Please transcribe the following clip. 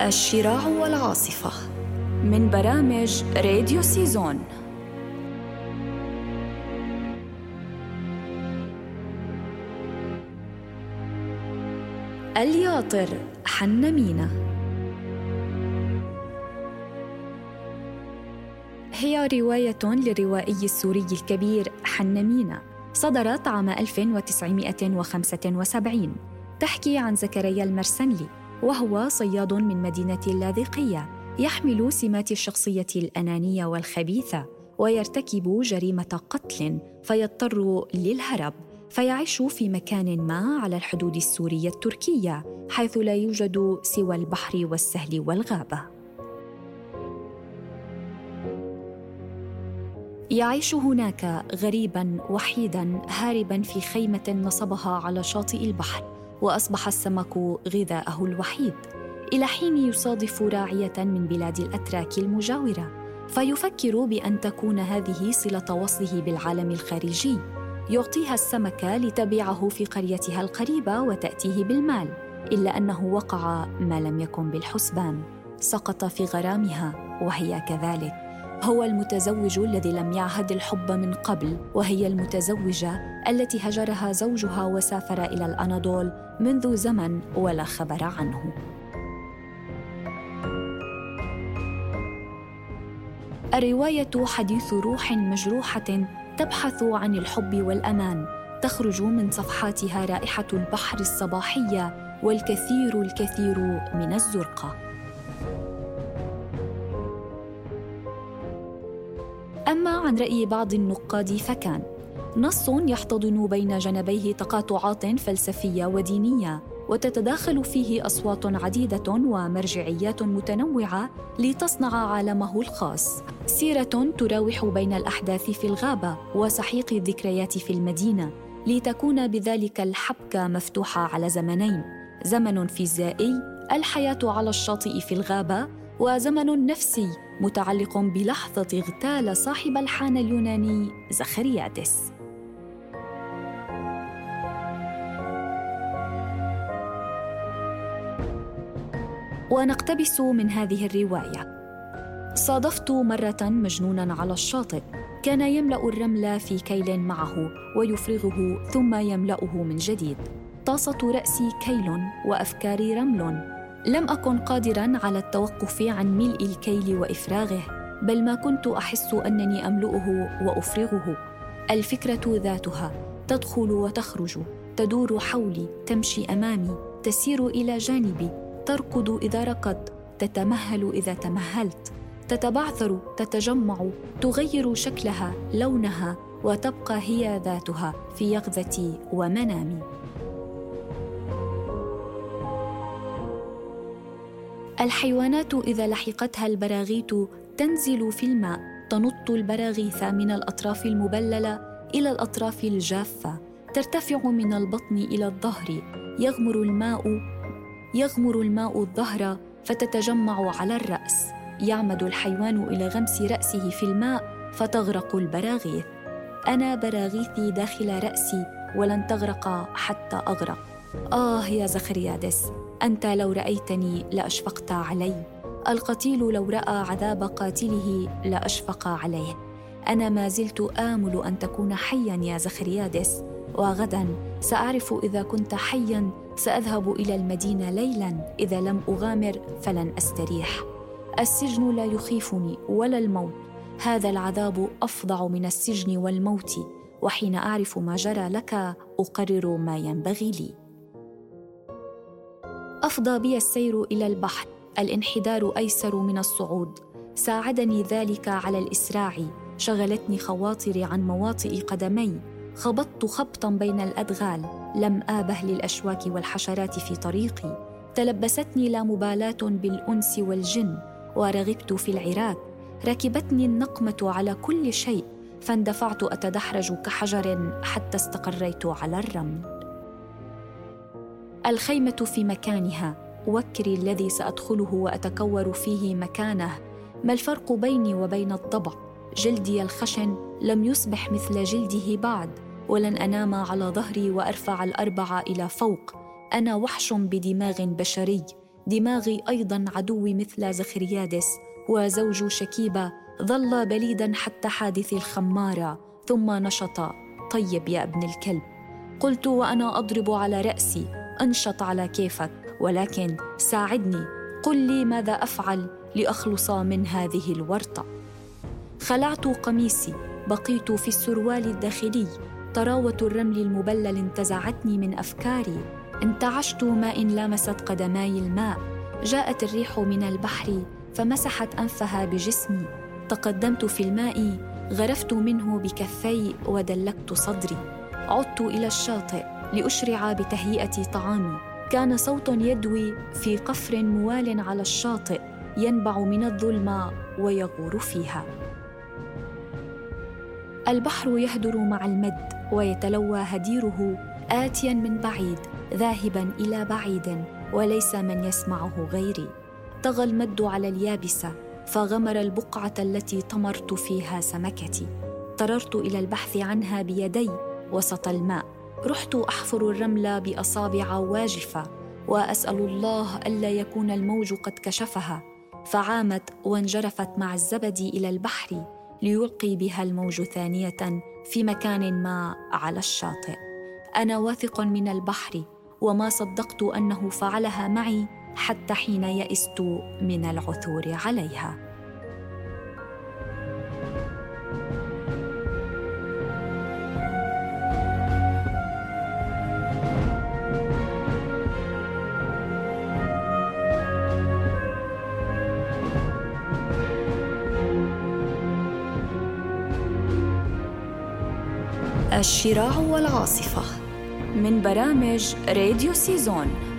الشراع والعاصفة من برامج راديو سيزون. الياطر حنا مينا هي رواية للروائي السوري الكبير حنا مينا صدرت عام 1975 تحكي عن زكريا المرسنلي وهو صياد من مدينة اللاذقية يحمل سمات الشخصية الأنانية والخبيثة ويرتكب جريمة قتل فيضطر للهرب فيعيش في مكان ما على الحدود السورية التركية حيث لا يوجد سوى البحر والسهل والغابة. يعيش هناك غريبا وحيدا هاربا في خيمة نصبها على شاطئ البحر. وأصبح السمك غذاءه الوحيد إلى حين يصادف راعية من بلاد الأتراك المجاورة فيفكر بأن تكون هذه صلة وصله بالعالم الخارجي. يعطيها السمك لتبيعه في قريتها القريبة وتأتيه بالمال إلا أنه وقع ما لم يكن بالحسبان. سقط في غرامها وهي كذلك. هو المتزوج الذي لم يعهد الحب من قبل وهي المتزوجة التي هجرها زوجها وسافر إلى الأناضول منذ زمن ولا خبر عنه. الرواية حديث روح مجروحة تبحث عن الحب والأمان. تخرج من صفحاتها رائحة البحر الصباحية والكثير الكثير من الزرقه أما عن رأي بعض النقاد فكان نص يحتضن بين جنبيه تقاطعات فلسفية ودينية وتتداخل فيه أصوات عديدة ومرجعيات متنوعة لتصنع عالمه الخاص. سيرة تراوح بين الأحداث في الغابة وسحيق الذكريات في المدينة لتكون بذلك الحبكة مفتوحة على زمنين زمن فيزيائي الحياة على الشاطئ في الغابة وزمن نفسي متعلق بلحظة اغتال صاحب الحان اليوناني زخريادس ونقتبس من هذه الرواية. صادفت مرة مجنونا على الشاطئ. كان يملأ الرمل في كيل معه ويفرغه ثم يملأه من جديد. طاسه رأسي كيل وأفكاري رمل. لم أكن قادرا على التوقف عن ملء الكيل وإفراغه بل ما كنت أحس أنني أملؤه وأفرغه. الفكرة ذاتها تدخل وتخرج تدور حولي تمشي أمامي تسير إلى جانبي تركض إذا ركضت تتمهل إذا تمهلت تتبعثر تتجمع تغير شكلها لونها وتبقى هي ذاتها في يقظتي ومنامي. الحيوانات إذا لحقتها البراغيث تنزل في الماء تنط البراغيث من الأطراف المبللة إلى الأطراف الجافة ترتفع من البطن إلى الظهر يغمر الماء يغمر الماء الظهر فتتجمع على الرأس. يعمد الحيوان إلى غمس رأسه في الماء فتغرق البراغيث. أنا براغيثي داخل رأسي ولن تغرق حتى أغرق. آه يا زخريادس. أنت لو رأيتني لأشفقت علي. القتيل لو رأى عذاب قاتله لأشفق عليه. أنا ما زلت آمل أن تكون حيا يا زخريادس. وغدا سأعرف إذا كنت حيا سأذهب إلى المدينة ليلا. إذا لم أغامر فلن أستريح. السجن لا يخيفني ولا الموت. هذا العذاب افظع من السجن والموت. وحين أعرف ما جرى لك أقرر ما ينبغي لي. أفضى بي السير إلى البحر الانحدار أيسر من الصعود. ساعدني ذلك على الإسراع. شغلتني خواطري عن مواطئ قدمي. خبطت خبطا بين الأدغال. لم آبه للأشواك والحشرات في طريقي. تلبستني لا مبالاة بالأنس والجن. ورغبت في العراك ركبتني النقمة على كل شيء. فاندفعت أتدحرج كحجر حتى استقريت على الرمل. الخيمة في مكانها. وكري الذي سأدخله وأتكور فيه مكانه. ما الفرق بيني وبين الضبع جلدي الخشن لم يصبح مثل جلده بعد. ولن أنام على ظهري وأرفع الأربع إلى فوق. أنا وحش بدماغ بشري. دماغي أيضا عدوي مثل زخريادس. وزوج شكيبة ظل بليدا حتى حادث الخمارة ثم نشط. طيب يا ابن الكلب. قلت وأنا أضرب على رأسي. أنشط على كيفك ولكن ساعدني. قل لي ماذا أفعل لأخلص من هذه الورطة. خلعت قميصي بقيت في السروال الداخلي. طراوة الرمل المبلل انتزعتني من أفكاري. انتعشت ما إن لامست قدماي الماء. جاءت الريح من البحر فمسحت أنفها بجسمي. تقدمت في الماء غرفت منه بكفي ودلكت صدري. عدت إلى الشاطئ. لأشرع بتهيئة طعامي. كان صوت يدوي في قفر موال على الشاطئ ينبع من الظلمة ويغور فيها. البحر يهدر مع المد ويتلوى هديره آتيا من بعيد ذاهبا إلى بعيد وليس من يسمعه غيري. طغى المد على اليابسة فغمر البقعة التي طمرت فيها سمكتي. طررت إلى البحث عنها بيدي وسط الماء. رحت أحفر الرمل بأصابع واجفة وأسأل الله ألا يكون الموج قد كشفها. فعامت وانجرفت مع الزبد إلى البحر ليلقي بها الموج ثانية في مكان ما على الشاطئ. أنا واثق من البحر وما صدقت أنه فعلها معي حتى حين يئست من العثور عليها. الشراع والعاصفة من برامج راديو سيزون.